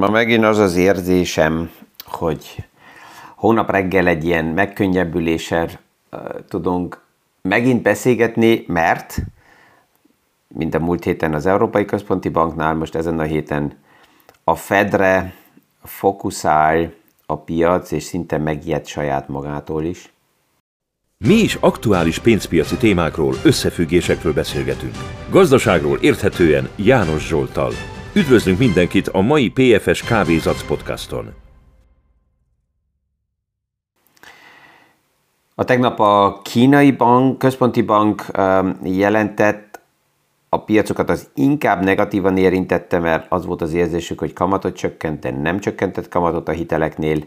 Ma megint az az érzésem, hogy hónap reggel egy ilyen megkönnyebbüléssel uh, tudunk megint beszélgetni, mert mint a múlt héten az Európai Központi Banknál, most ezen a héten a Fedre fókuszál a piac, és szinte megijed saját magától is. Mi is aktuális pénzpiaci témákról, összefüggésekről beszélgetünk. Gazdaságról érthetően János Zsoltal. Üdvözlünk mindenkit a mai PFS Kávézac podcaston. A tegnap a kínai bank, központi bank um, jelentett, a piacokat az inkább negatívan érintette, mert az volt az érzésük, hogy kamatot csökkent, de nem csökkentett kamatot a hiteleknél,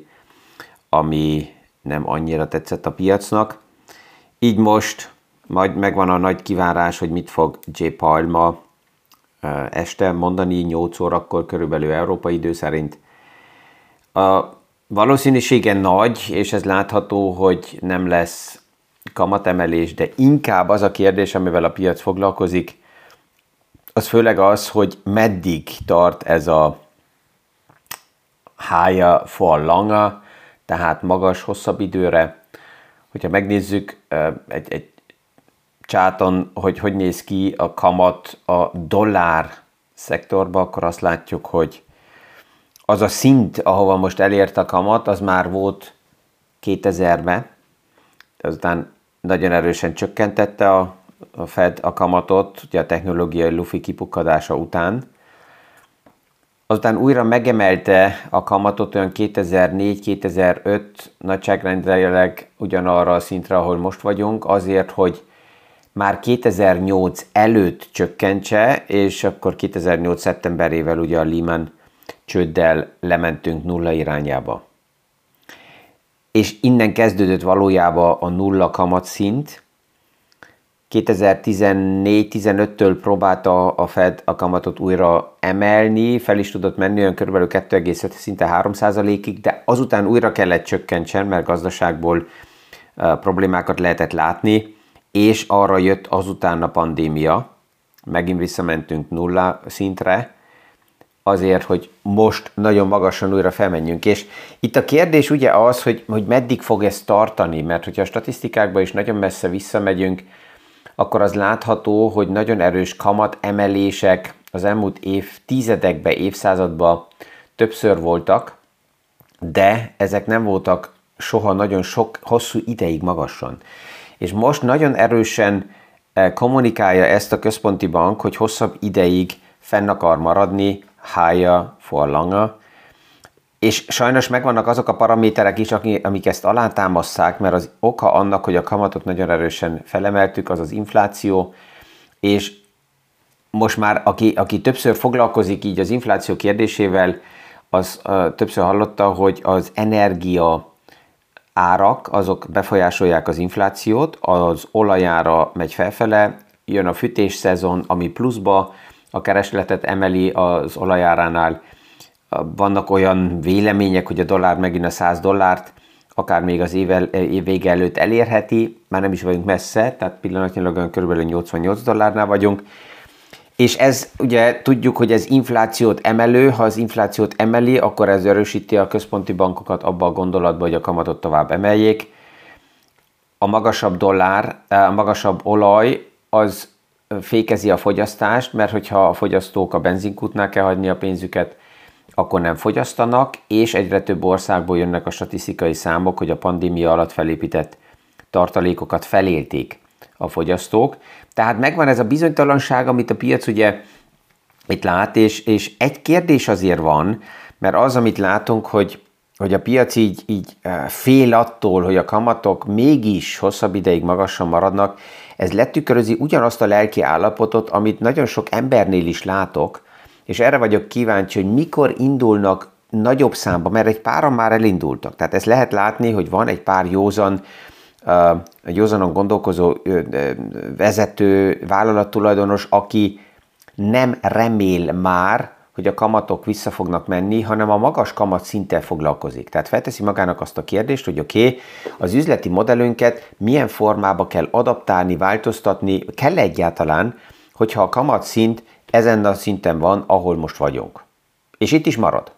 ami nem annyira tetszett a piacnak. Így most majd megvan a nagy kivárás, hogy mit fog J. Palma este mondani 8 órakor körülbelül európai idő szerint. A valószínűsége nagy, és ez látható, hogy nem lesz kamatemelés, de inkább az a kérdés, amivel a piac foglalkozik, az főleg az, hogy meddig tart ez a higher for longer, tehát magas, hosszabb időre. Hogyha megnézzük egy, egy csáton, hogy hogy néz ki a kamat a dollár szektorban, akkor azt látjuk, hogy az a szint, ahova most elért a kamat, az már volt 2000-ben, azután nagyon erősen csökkentette a, a Fed a kamatot, ugye a technológiai lufi kipukkadása után, azután újra megemelte a kamatot olyan 2004-2005 nagyságrendileg ugyanarra a szintre, ahol most vagyunk, azért, hogy már 2008 előtt csökkentse, és akkor 2008. szeptemberével ugye a Lehman csőddel lementünk nulla irányába. És innen kezdődött valójában a nulla kamatszint, 2014-15-től próbálta a Fed a kamatot újra emelni, fel is tudott menni olyan kb. 2,5 szinte 3% ig de azután újra kellett csökkentsen, mert gazdaságból problémákat lehetett látni, és arra jött azután a pandémia, megint visszamentünk nulla szintre, azért, hogy most nagyon magasan újra felmenjünk. És itt a kérdés ugye az, hogy, hogy meddig fog ez tartani, mert hogyha a statisztikákban is nagyon messze visszamegyünk, akkor az látható, hogy nagyon erős kamat emelések az elmúlt évtizedekben, évszázadban többször voltak, de ezek nem voltak soha nagyon sok, hosszú ideig magasan. És most nagyon erősen eh, kommunikálja ezt a központi bank, hogy hosszabb ideig fenn akar maradni, higher for és sajnos megvannak azok a paraméterek is, amik ezt alátámasszák, mert az oka annak, hogy a kamatot nagyon erősen felemeltük, az az infláció, és most már aki, aki többször foglalkozik így az infláció kérdésével, az uh, többször hallotta, hogy az energia árak, azok befolyásolják az inflációt, az olajára megy felfele, jön a fűtés szezon, ami pluszba a keresletet emeli az olajáránál, vannak olyan vélemények, hogy a dollár megint a 100 dollárt, akár még az év, év vége előtt elérheti, már nem is vagyunk messze, tehát pillanatnyilag kb. 88 dollárnál vagyunk, és ez ugye tudjuk, hogy ez inflációt emelő, ha az inflációt emeli, akkor ez erősíti a központi bankokat abba a gondolatba, hogy a kamatot tovább emeljék. A magasabb dollár, a magasabb olaj az fékezi a fogyasztást, mert hogyha a fogyasztók a benzinkútnál kell hagyni a pénzüket, akkor nem fogyasztanak, és egyre több országból jönnek a statisztikai számok, hogy a pandémia alatt felépített tartalékokat felélték a fogyasztók. Tehát megvan ez a bizonytalanság, amit a piac ugye itt lát, és, és egy kérdés azért van, mert az, amit látunk, hogy, hogy a piac így, így eh, fél attól, hogy a kamatok mégis hosszabb ideig magasan maradnak, ez letükrözi ugyanazt a lelki állapotot, amit nagyon sok embernél is látok, és erre vagyok kíváncsi, hogy mikor indulnak nagyobb számba, mert egy páran már elindultak. Tehát ezt lehet látni, hogy van egy pár józan, uh, józanon gondolkozó vezető, vállalattulajdonos, aki nem remél már, hogy a kamatok vissza fognak menni, hanem a magas kamat szinttel foglalkozik. Tehát felteszi magának azt a kérdést, hogy oké, okay, az üzleti modellünket milyen formába kell adaptálni, változtatni, kell egyáltalán, hogyha a kamat szint ezen a szinten van, ahol most vagyunk. És itt is marad.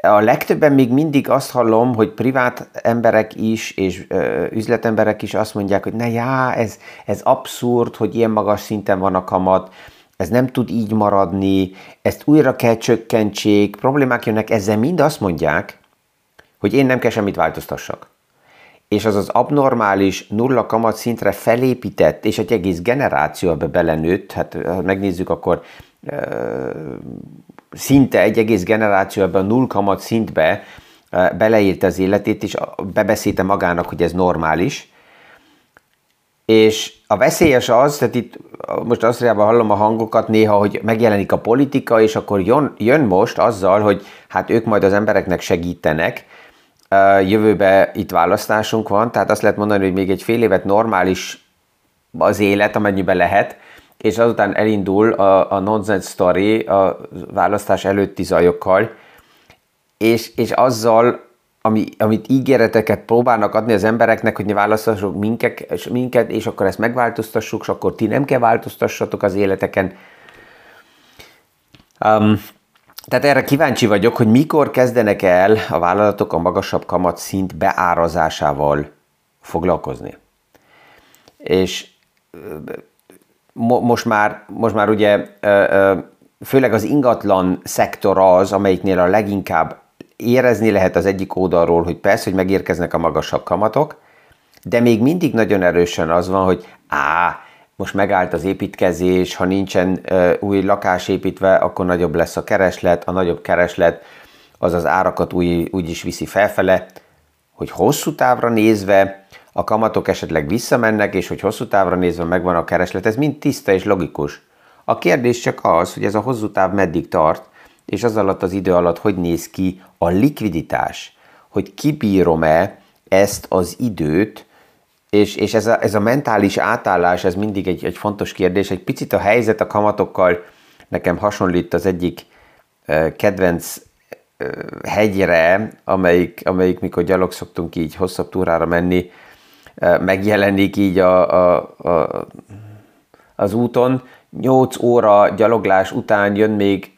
A legtöbben még mindig azt hallom, hogy privát emberek is, és ö, üzletemberek is azt mondják, hogy ne já, ez, ez abszurd, hogy ilyen magas szinten van a kamat, ez nem tud így maradni, ezt újra kell csökkentsék, problémák jönnek, ezzel mind azt mondják, hogy én nem kell semmit változtassak. És az az abnormális nulla kamat szintre felépített, és egy egész generáció ebbe belenőtt, hát ha megnézzük, akkor szinte egy egész generáció ebben a null kamat szintbe beleírta az életét, és bebeszélte magának, hogy ez normális. És a veszélyes az, tehát itt most Ausztriában hallom a hangokat néha, hogy megjelenik a politika, és akkor jön, jön most azzal, hogy hát ők majd az embereknek segítenek, jövőbe itt választásunk van, tehát azt lehet mondani, hogy még egy fél évet normális az élet, amennyiben lehet, és azután elindul a, a nonsense story a választás előtti zajokkal, és, és azzal, ami, amit ígéreteket próbálnak adni az embereknek, hogy ne választassuk minket, minket, és akkor ezt megváltoztassuk, és akkor ti nem kell változtassatok az életeken. Um, tehát erre kíváncsi vagyok, hogy mikor kezdenek el a vállalatok a magasabb kamatszint beárazásával foglalkozni. És mo- most, már, most már ugye főleg az ingatlan szektor az, amelyiknél a leginkább érezni lehet az egyik oldalról, hogy persze, hogy megérkeznek a magasabb kamatok, de még mindig nagyon erősen az van, hogy á, most megállt az építkezés, ha nincsen új lakás építve, akkor nagyobb lesz a kereslet, a nagyobb kereslet az az árakat úgy, úgy is viszi felfele, hogy hosszú távra nézve a kamatok esetleg visszamennek, és hogy hosszú távra nézve megvan a kereslet, ez mind tiszta és logikus. A kérdés csak az, hogy ez a hosszú táv meddig tart, és az alatt az idő alatt hogy néz ki a likviditás, hogy kibírom-e ezt az időt, és, és ez, a, ez a mentális átállás, ez mindig egy, egy fontos kérdés. Egy picit a helyzet a kamatokkal nekem hasonlít az egyik kedvenc hegyre, amelyik, amelyik mikor gyalog szoktunk így hosszabb túrára menni, megjelenik így a, a, a, az úton. 8 óra gyaloglás után jön még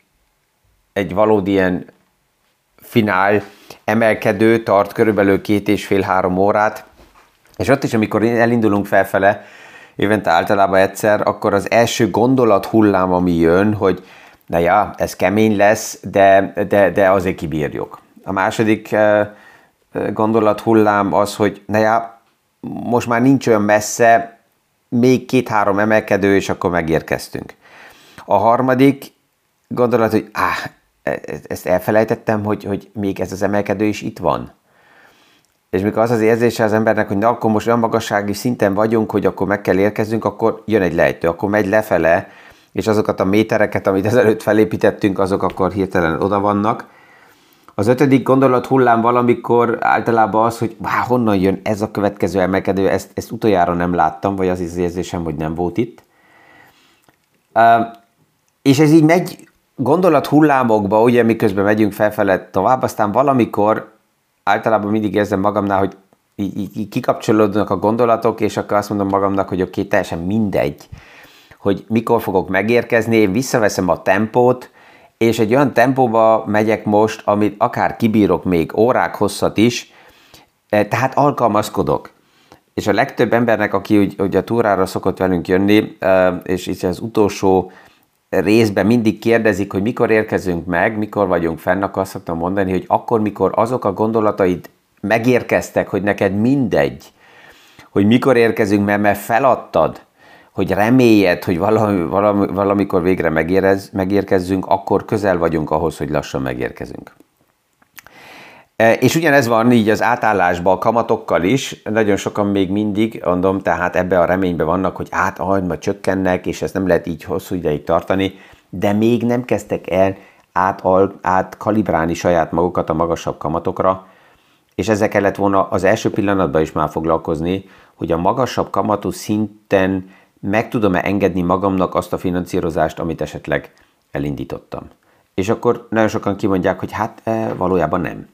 egy valódi ilyen finál emelkedő, tart körülbelül két és fél-három órát, és ott is, amikor elindulunk felfele, évente általában egyszer, akkor az első gondolat hullám, ami jön, hogy na ja, ez kemény lesz, de, de, de azért kibírjuk. A második gondolat hullám az, hogy na ja, most már nincs olyan messze, még két-három emelkedő, és akkor megérkeztünk. A harmadik gondolat, hogy áh, e, ezt elfelejtettem, hogy, hogy még ez az emelkedő is itt van. És mikor az az érzése az embernek, hogy na akkor most olyan magassági szinten vagyunk, hogy akkor meg kell érkeznünk, akkor jön egy lejtő, akkor megy lefele, és azokat a métereket, amit ezelőtt felépítettünk, azok akkor hirtelen oda vannak. Az ötödik gondolat hullám valamikor általában az, hogy há, honnan jön ez a következő emelkedő, ezt, ezt utoljára nem láttam, vagy az az érzésem, hogy nem volt itt. Uh, és ez így megy gondolat hullámokba, ugye miközben megyünk felfele tovább, aztán valamikor általában mindig érzem magamnál, hogy így, így kikapcsolódnak a gondolatok, és akkor azt mondom magamnak, hogy oké, okay, teljesen mindegy, hogy mikor fogok megérkezni, én visszaveszem a tempót, és egy olyan tempóba megyek most, amit akár kibírok még órák hosszat is, e, tehát alkalmazkodok. És a legtöbb embernek, aki úgy, úgy a túrára szokott velünk jönni, e, és itt az utolsó részben mindig kérdezik, hogy mikor érkezünk meg, mikor vagyunk fenn, akkor azt szoktam mondani, hogy akkor, mikor azok a gondolataid megérkeztek, hogy neked mindegy, hogy mikor érkezünk, mert, mert feladtad, hogy reméljed, hogy valami, valami, valamikor végre megérez, megérkezzünk, akkor közel vagyunk ahhoz, hogy lassan megérkezünk. E, és ugyanez van így az átállásban a kamatokkal is, nagyon sokan még mindig, mondom, tehát ebbe a reménybe vannak, hogy át, majd majd csökkennek, és ezt nem lehet így hosszú ideig tartani, de még nem kezdtek el át, át kalibrálni saját magukat a magasabb kamatokra, és ezzel kellett volna az első pillanatban is már foglalkozni, hogy a magasabb kamatú szinten meg tudom-e engedni magamnak azt a finanszírozást, amit esetleg elindítottam. És akkor nagyon sokan kimondják, hogy hát e, valójában nem.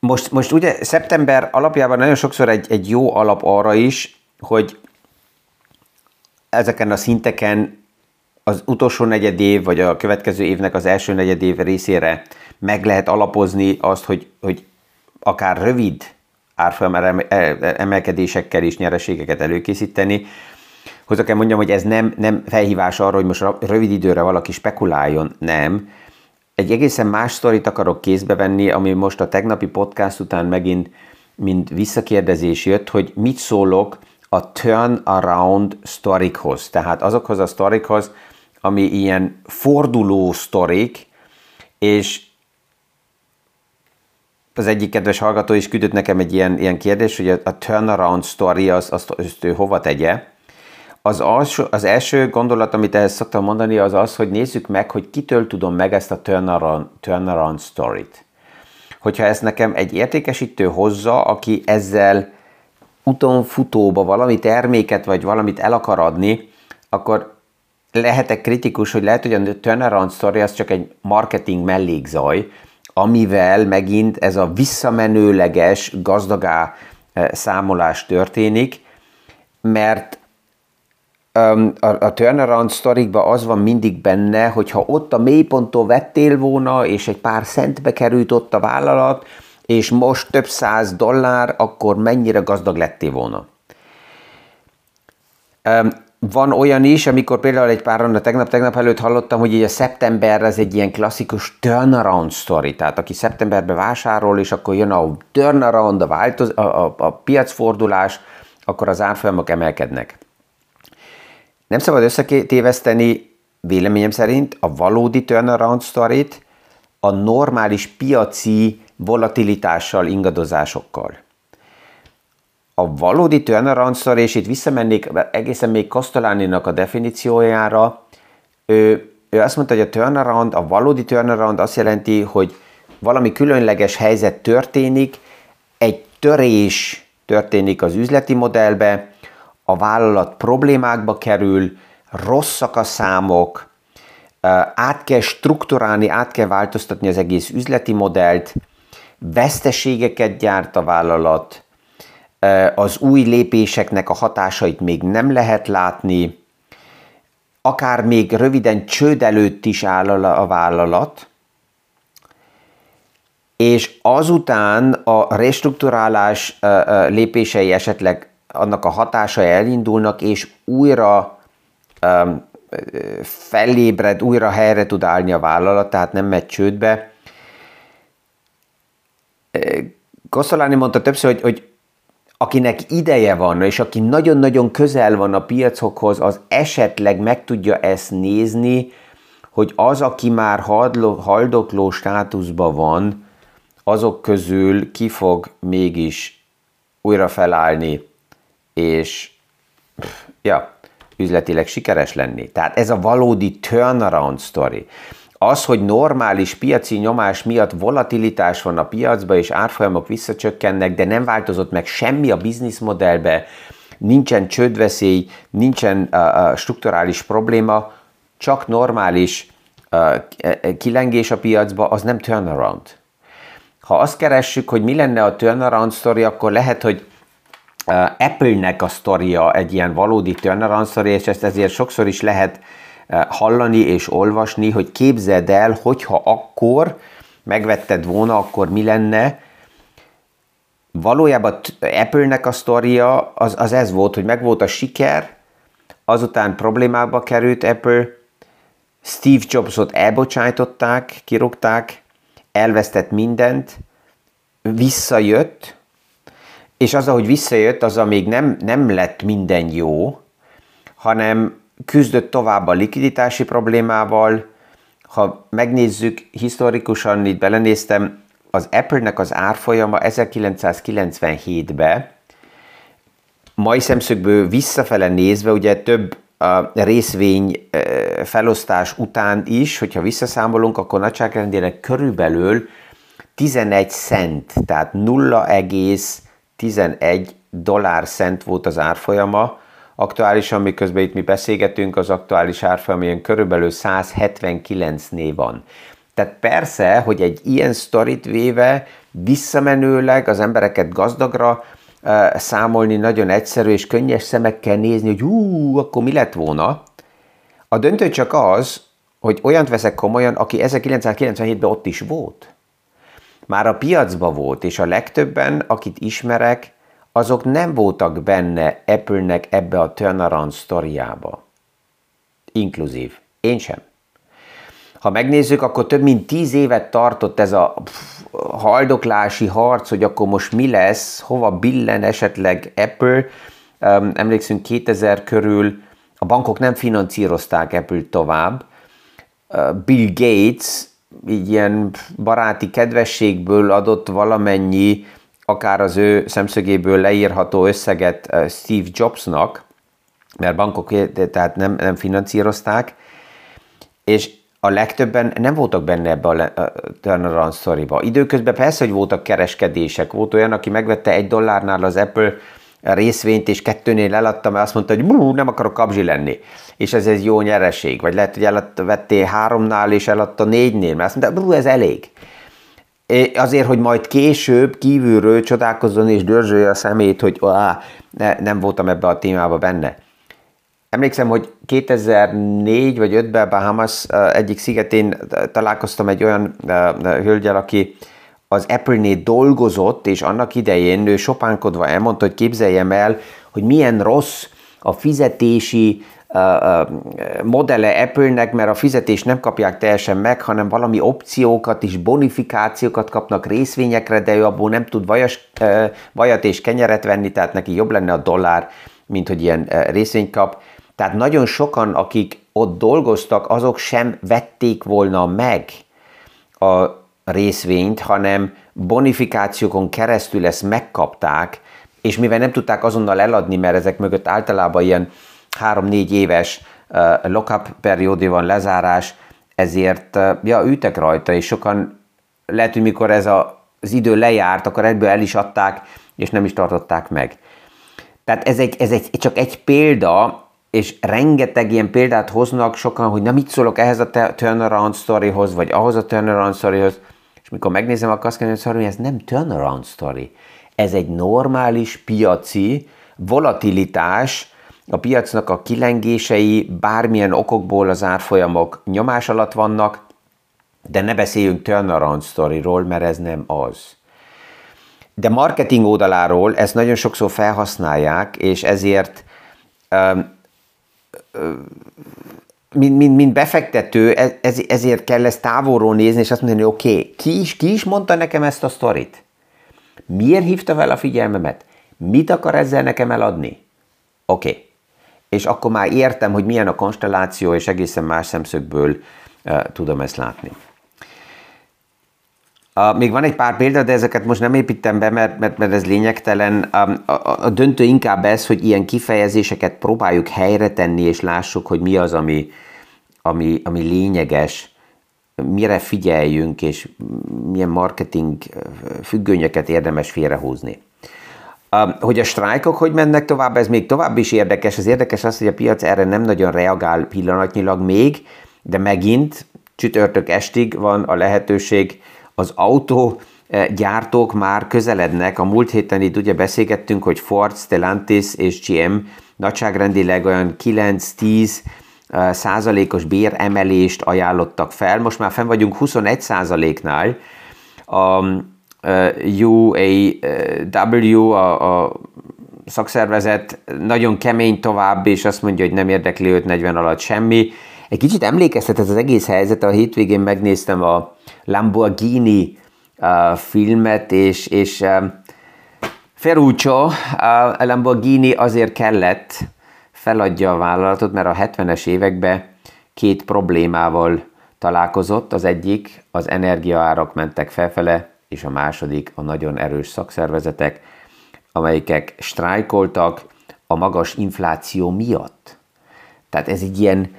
Most, most ugye szeptember alapjában nagyon sokszor egy, egy jó alap arra is, hogy ezeken a szinteken az utolsó negyed év, vagy a következő évnek az első negyed év részére meg lehet alapozni azt, hogy, hogy akár rövid árfolyam emelkedésekkel is nyereségeket előkészíteni. Hozzá kell mondjam, hogy ez nem, nem felhívás arra, hogy most rövid időre valaki spekuláljon, nem. Egy egészen más sztorit akarok kézbe venni, ami most a tegnapi podcast után megint mint visszakérdezés jött, hogy mit szólok a turnaround sztorikhoz. Tehát azokhoz a sztorikhoz, ami ilyen forduló sztorik, és az egyik kedves hallgató is küldött nekem egy ilyen, ilyen kérdés, hogy a, a turnaround story, az, azt, azt ő hova tegye. Az, alsó, az első gondolat, amit ehhez szoktam mondani, az az, hogy nézzük meg, hogy kitől tudom meg ezt a turnaround, turnaround story-t. Hogyha ezt nekem egy értékesítő hozza, aki ezzel uton futóba valami terméket vagy valamit el akar adni, akkor lehetek kritikus, hogy lehet, hogy a turnaround story az csak egy marketing mellékzaj, amivel megint ez a visszamenőleges gazdagá eh, számolás történik, mert a, turnaround sztorikban az van mindig benne, hogy ha ott a mélyponttól vettél volna, és egy pár centbe került ott a vállalat, és most több száz dollár, akkor mennyire gazdag lettél volna. Van olyan is, amikor például egy pár a tegnap-tegnap előtt hallottam, hogy így a szeptember az egy ilyen klasszikus turnaround story, tehát aki szeptemberben vásárol, és akkor jön a turnaround, a, változ, a, a, a piacfordulás, akkor az árfolyamok emelkednek. Nem szabad összetéveszteni véleményem szerint a valódi turnaround story a normális piaci volatilitással, ingadozásokkal. A valódi turnaround story, és itt visszamennék egészen még Castellani-nak a definíciójára, ő, ő azt mondta, hogy a turnaround, a valódi turnaround azt jelenti, hogy valami különleges helyzet történik, egy törés történik az üzleti modellbe, a vállalat problémákba kerül, rosszak a számok, át kell strukturálni, át kell változtatni az egész üzleti modellt, veszteségeket gyárt a vállalat, az új lépéseknek a hatásait még nem lehet látni, akár még röviden csőd előtt is áll a vállalat, és azután a restrukturálás lépései esetleg annak a hatásai elindulnak, és újra felébred, újra helyre tud állni a vállalat, tehát nem megy csődbe. Koszolani mondta többször, hogy, hogy akinek ideje van, és aki nagyon-nagyon közel van a piacokhoz, az esetleg meg tudja ezt nézni, hogy az, aki már haldokló státuszban van, azok közül ki fog mégis újra felállni és ja, üzletileg sikeres lenni. Tehát ez a valódi turnaround story. Az, hogy normális piaci nyomás miatt volatilitás van a piacban, és árfolyamok visszacsökkennek, de nem változott meg semmi a bizniszmodellbe, nincsen csődveszély, nincsen uh, uh, strukturális probléma, csak normális uh, kilengés a piacba, az nem turnaround. Ha azt keressük, hogy mi lenne a turnaround story, akkor lehet, hogy Apple-nek a sztoria egy ilyen valódi turnaround story, és ezt ezért sokszor is lehet hallani és olvasni, hogy képzeld el, hogyha akkor megvetted volna, akkor mi lenne. Valójában Apple-nek a sztoria az, az ez volt, hogy megvolt a siker, azután problémába került Apple, Steve Jobsot elbocsájtották, kirúgták, elvesztett mindent, visszajött, és az, ahogy visszajött, az még nem, nem lett minden jó, hanem küzdött tovább a likviditási problémával. Ha megnézzük, historikusan itt belenéztem, az Apple-nek az árfolyama 1997-ben, mai szemszögből visszafele nézve, ugye több a részvény felosztás után is, hogyha visszaszámolunk, akkor nagyságrendileg körülbelül 11 cent, tehát 0, 11 dollár cent volt az árfolyama, aktuálisan, miközben itt mi beszélgetünk, az aktuális árfolyam ilyen körülbelül 179-nél van. Tehát persze, hogy egy ilyen sztorit véve visszamenőleg az embereket gazdagra uh, számolni nagyon egyszerű, és könnyes szemekkel nézni, hogy hú, akkor mi lett volna, A döntő csak az, hogy olyant veszek komolyan, aki 1997-ben ott is volt. Már a piacba volt, és a legtöbben, akit ismerek, azok nem voltak benne Apple-nek ebbe a turnaround sztoriába. Inkluzív. Én sem. Ha megnézzük, akkor több mint tíz évet tartott ez a haldoklási harc, hogy akkor most mi lesz, hova billen esetleg Apple. Emlékszünk 2000 körül a bankok nem finanszírozták Apple tovább. Bill Gates így ilyen baráti kedvességből adott valamennyi, akár az ő szemszögéből leírható összeget Steve Jobsnak, mert bankok tehát nem, nem finanszírozták, és a legtöbben nem voltak benne ebbe a turnaround sztoriba. Időközben persze, hogy voltak kereskedések. Volt olyan, aki megvette egy dollárnál az Apple részvényt, és kettőnél eladta, mert azt mondta, hogy bú, nem akarok kabzsi lenni. És ez egy jó nyereség. Vagy lehet, hogy eladta, vettél háromnál, és eladta négynél, mert azt mondta, bú, ez elég. Azért, hogy majd később kívülről csodálkozzon és dörzsölje a szemét, hogy á, ne, nem voltam ebbe a témába benne. Emlékszem, hogy 2004 vagy 5-ben Bahamas egyik szigetén találkoztam egy olyan hölgyel, aki az Apple-nél dolgozott, és annak idején ő sopánkodva elmondta, hogy képzeljem el, hogy milyen rossz a fizetési modelle Apple-nek, mert a fizetést nem kapják teljesen meg, hanem valami opciókat is, bonifikációkat kapnak részvényekre, de ő abból nem tud vajas, vajat és kenyeret venni, tehát neki jobb lenne a dollár, mint hogy ilyen részvényt kap. Tehát nagyon sokan, akik ott dolgoztak, azok sem vették volna meg a részvényt, hanem bonifikációkon keresztül ezt megkapták, és mivel nem tudták azonnal eladni, mert ezek mögött általában ilyen 3-4 éves lock-up periódi van, lezárás, ezért ja, ültek rajta, és sokan lehet, hogy mikor ez a, az idő lejárt, akkor ebből el is adták, és nem is tartották meg. Tehát ez, egy, ez egy, csak egy példa, és rengeteg ilyen példát hoznak sokan, hogy na mit szólok ehhez a turnaround storyhoz, vagy ahhoz a turnaround storyhoz, és mikor megnézem, akkor azt mondom, hogy ez nem turnaround story. Ez egy normális piaci volatilitás, a piacnak a kilengései bármilyen okokból az árfolyamok nyomás alatt vannak, de ne beszéljünk turnaround storyról, mert ez nem az. De marketing oldaláról ezt nagyon sokszor felhasználják, és ezért mint, mint, mint befektető, ez, ezért kell ezt távolról nézni, és azt mondani, oké, okay, ki, is, ki is mondta nekem ezt a sztorit? Miért hívta fel a figyelmemet? Mit akar ezzel nekem eladni? Oké. Okay. És akkor már értem, hogy milyen a konstelláció, és egészen más szemszögből uh, tudom ezt látni. Még van egy pár példa, de ezeket most nem építem be, mert, mert, mert ez lényegtelen. A, a, a döntő inkább ez, hogy ilyen kifejezéseket próbáljuk helyre tenni, és lássuk, hogy mi az, ami, ami, ami lényeges, mire figyeljünk, és milyen marketing függönyeket érdemes félrehúzni. Um, hogy a sztrájkok hogy mennek tovább, ez még tovább is érdekes. Az érdekes az, hogy a piac erre nem nagyon reagál pillanatnyilag még, de megint csütörtök estig van a lehetőség, az autó eh, már közelednek. A múlt héten itt ugye beszélgettünk, hogy Ford, Stellantis és GM nagyságrendileg olyan 9-10 eh, százalékos béremelést ajánlottak fel. Most már fenn vagyunk 21 százaléknál. A UAW, a, a szakszervezet nagyon kemény tovább, és azt mondja, hogy nem érdekli őt 40 alatt semmi. Egy kicsit emlékeztet ez az egész helyzet, a hétvégén megnéztem a Lamborghini uh, filmet, és, és uh, Ferruccio, a Lamborghini azért kellett feladja a vállalatot, mert a 70-es években két problémával találkozott. Az egyik, az energiaárak mentek felfele, és a második a nagyon erős szakszervezetek, amelyikek sztrájkoltak a magas infláció miatt. Tehát ez egy ilyen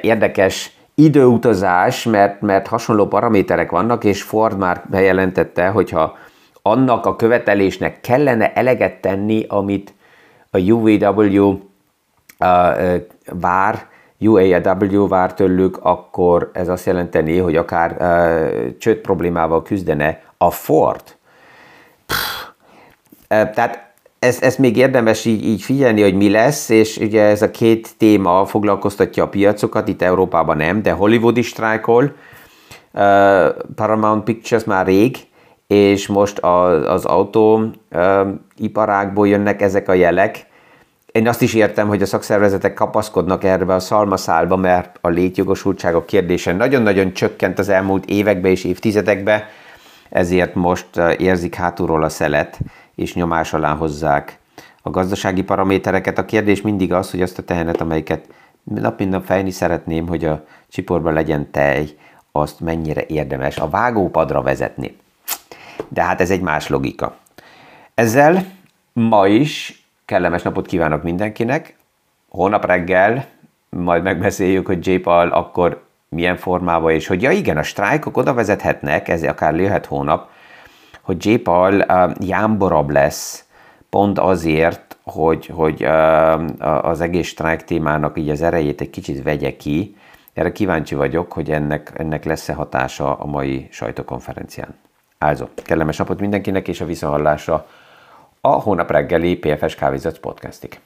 érdekes időutazás, mert, mert hasonló paraméterek vannak, és Ford már bejelentette, hogyha annak a követelésnek kellene eleget tenni, amit a UVW uh, vár, UAW vár tőlük, akkor ez azt jelenteni, hogy akár uh, csőd problémával küzdene a Ford. Pff, tehát ezt, ezt még érdemes így, így figyelni, hogy mi lesz, és ugye ez a két téma foglalkoztatja a piacokat, itt Európában nem, de Hollywood is sztrájkol, Paramount Pictures már rég, és most az, az autóiparákból jönnek ezek a jelek. Én azt is értem, hogy a szakszervezetek kapaszkodnak erre a szalmaszálba, mert a létjogosultságok kérdése nagyon-nagyon csökkent az elmúlt években és évtizedekben, ezért most érzik hátulról a szelet, és nyomás alá hozzák a gazdasági paramétereket. A kérdés mindig az, hogy azt a tehenet, amelyiket nap mint nap fejni szeretném, hogy a csiporban legyen tej, azt mennyire érdemes a vágópadra vezetni. De hát ez egy más logika. Ezzel ma is kellemes napot kívánok mindenkinek. Holnap reggel majd megbeszéljük, hogy J. Paul akkor milyen formában, és hogy ja igen, a sztrájkok oda vezethetnek, ez akár jöhet hónap, hogy J. Paul uh, jámborabb lesz, pont azért, hogy, hogy uh, az egész sztrájk témának így az erejét egy kicsit vegye ki. Erre kíváncsi vagyok, hogy ennek, ennek lesz-e hatása a mai sajtókonferencián. Also, kellemes napot mindenkinek, és a visszahallásra a hónap reggeli PFS Kávézat podcastig.